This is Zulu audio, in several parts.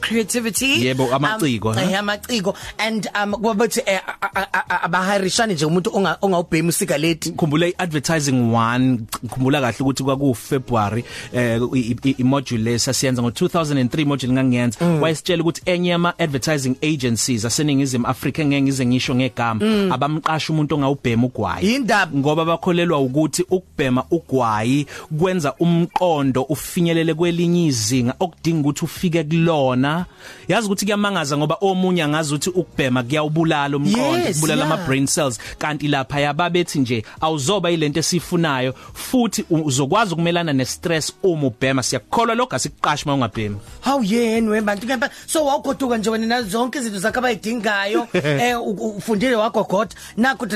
creativity Yebo, amaciko, um, ha? eh, amaciko and um kwabathi eh, abahirishani nje umuntu onga ongawubhema usigaleti khumbula iadvertising 1 khumbula kahle ukuthi kwaku February eh imodule lesasiyenza ngo2003 module ngangiyenza Mm. wayesitshela ukuthi enye ama advertising agencies aseningizimu Africa ngeke ngize ngisho ngegama Mm. abamqasha umuntu ongawubhema ugwayi Yindaba. ngoba bakholelwa ukuthi ukubhema ugwayi kwenza umqondo ufinyelele kwelinye izinga okudinga ukuthi ufike kulona yazi ukuthi kuyamangaza ngoba omunye angazi ukuthi ukubhema kuyawubulala umqondo Yes, kubulala yeah. ama brain cells. Kanti lapha yababethi nje awuzoba ilento esifunayo futhi uzokwazi ukumelana nestress uma ubhema. Siyakholwa lokho asikuqashi uma ungabhemi. Haw yeni webantu kempa so wawugoduka nje wena nazo zonke izinto zakhe abayidingayo eh u- u- ufundile wagogoda nakho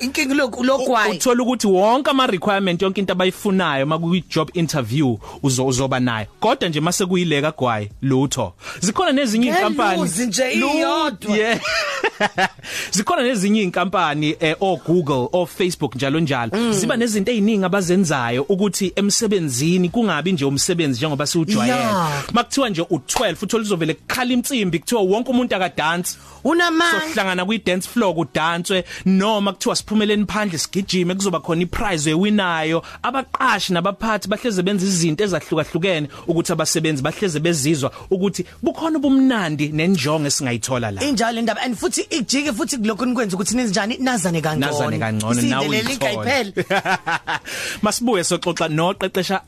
inkingi lokhu lokwayi uthola ukuthi wonke ama requirement yonke into abayifunayo makuyi job interview uzo uzoba nayo. Kodwa nje mase kuyileka gwayi lutho. Zikhona nezinye inkampani Ngeluzi nje Lu- iyodwa. yeah zikhona nezinye inkampani eh, o Google o Facebook njalo njalo. Mm. ziba nezinto eziningi abazenzayo ukuthi emsebenzini kungabi nje umsebenzi njengoba siujwayele Yeah. makuthiwa nje u12 uthola uzovele kukhala imcimbi kuthiwa wonke umuntu akadance. Unamandla. Sohlangana kwi dance floor kudanswe noma kuthiwa siphumeleni phandle sigijime kuzoba khona iprize ewinayo. Abaqashi nabaphathi bahleze benza izinto ezahlukahlukene ukuthi abasebenzi bahleze bezizwa ukuthi bukhona ubumnandi nenjongo esingayithola la. Injalo indaba and futhi ijike futhi kulokho nikwenza ukuthi nenjani nazane kangcono. Nazane kangcono nawe Isindelele inkayiphele masibuye soxoxa noqeqesha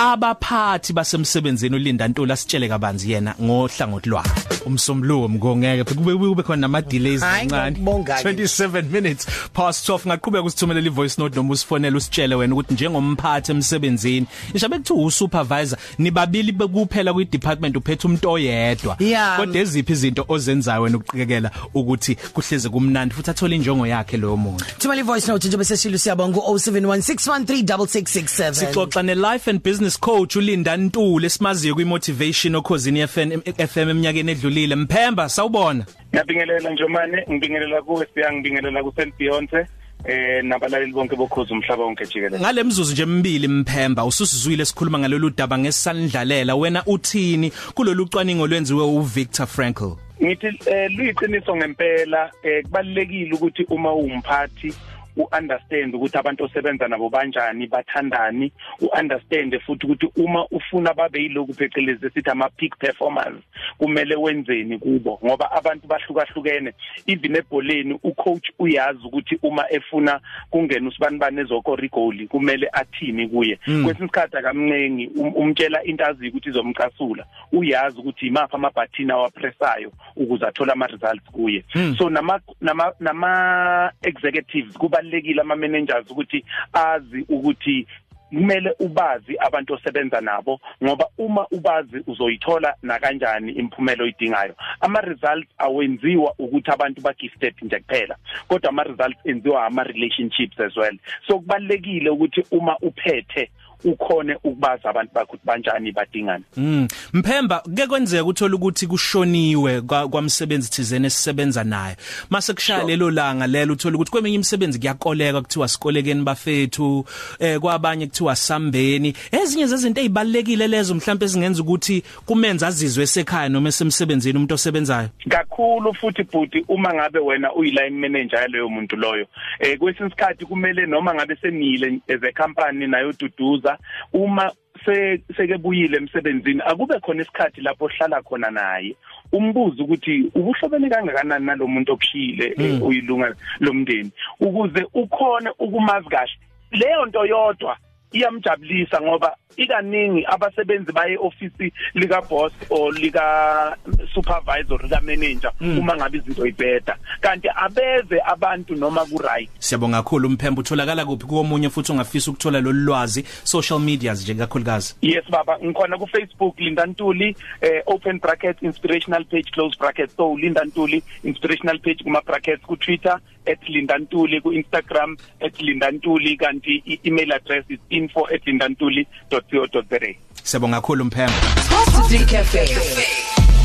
abaphathi basemsebenzini ulinda Ntuli asitshele kabanzi yena ngohlangothi lwakhe umsombuluko mngongeke kube kube khona ama delays kancane. ngiyakubonga-ke. 27 minutes past 12 ngaqhubeka usithumelela i voice note noma usifonela usitshele wena ukuthi njengomphathi emsebenzini ishabe kuthiwa usupervisor nibabili bekuphela kwi department uphethe umuntu oyedwa. Yeah. kodwa eziphi izinto ozenzayo wena ukuqhekela ukuthi kuhleze kumnandi futhi athole injongo yakhe loyo muntu? Thumela ivoice note nje bese shilo siyabonga ku0716136667 Sixoxa ne life and business coach uLinda Ntule esimaziyo kwi motivation okhosini FM FM eminyakeni edlulile. Mphemba sawubona. Ngiyabingelela Njomane, ngibingelela kuwe Siya, ngibingelela ku St Beyonce eh nabalaleli bonke bokhoza umhlaba wonke jikelele. ngale mzuzu nje emibili Mphemba ususizwile sikhuluma ngalolu daba ngesandlalela. Wena uthini kulolu cwaningo lwenziwe uVictor Frankl? Ngithi eh luyiqiniso ngempela eh kubalekile ukuthi uma umphathi uunderstand ukuthi abantu osebenza nabo kanjani bathandani uunderstand futhi ukuthi uma ufuna babe yiloku phecelezi sithi ama peak performers kumele wenzeni kubo. Ngoba abantu bahlukahlukene even ebholeni ucoach uyazi ukuthi uma efuna kungena usibanibani ezokora igoli kumele athini kuye. Kwesinye isikhathi akamncengi um- umtshela into azi ukuthi izomcasula. Uyazi ukuthi imapha amabhathini awapressayo. Ukuze athole ama results kuye. So nama nama nama executives kubalekile ama managers ukuthi azi ukuthi kumele ubazi abantu osebenza nabo ngoba uma ubazi uzoyithola na kanjani imphumelo oyidingayo. Ama results awenziwa ukuthi abantu ba gifted nje kuphela kodwa ama results enziwa ama relationships as well. So kubalekile ukuthi uma uphethe ukhone ukubaza abantu bakho ukuthi banjani badingana. Mm. Mphemba ke kwenzeka uthola ukuthi kushoniwe kwa- kwamsebenzi thizene esisebenza naye. Mase kushaya lelo langa lelo uthola ukuthi kweminye imisebenzi kuyakoleka kuthiwa sikolekeni bafethu eh kwabanye kuthiwa sambeni. Ezinye zezinto ezibalekile lezo mhlawumbe ezingenza ukuthi kumenza azizwe esekhaya noma esemsebenzini umuntu osebenzayo. Kakhulu futhi bhuti uma ngabe wena uyiline manager yaloyo muntu loyo eh kwesinye isikhathi kumele noma ngabe semile as a company nayo duduza uma se sekebuyile emsebenzini akube khona isikhathi lapho hlala khona naye. Umbuzo ukuthi ubuhlobene kangakanani nalomuntu okushile eh, uyilunga lomndeni ukuze ukhone ukumazi kahle. Leyo nto yodwa iyamjabulisa ngoba ikaningi abasebenzi baye office lika boss or lika supervisor lika manager uma ngabe izinto ibheda kanti abeze abantu noma ku right Siyabonga kakhulu Mphemba utholakala kuphi komunye futhi ungafisa ukuthola lolu lwazi? Social medias nje kakhulukazi. Yes baba. Ngikhona ku Facebook Linda Ntuli eh, open bracket inspirational page close bracket so Linda Ntuli inspirational page kuma brackets ku Twitter @lindantuli ku Instagram @lindantuli kanti i-email address is info@lindantuli.co.za Siyabonga kakhulu Mphemba Coffee Cafe.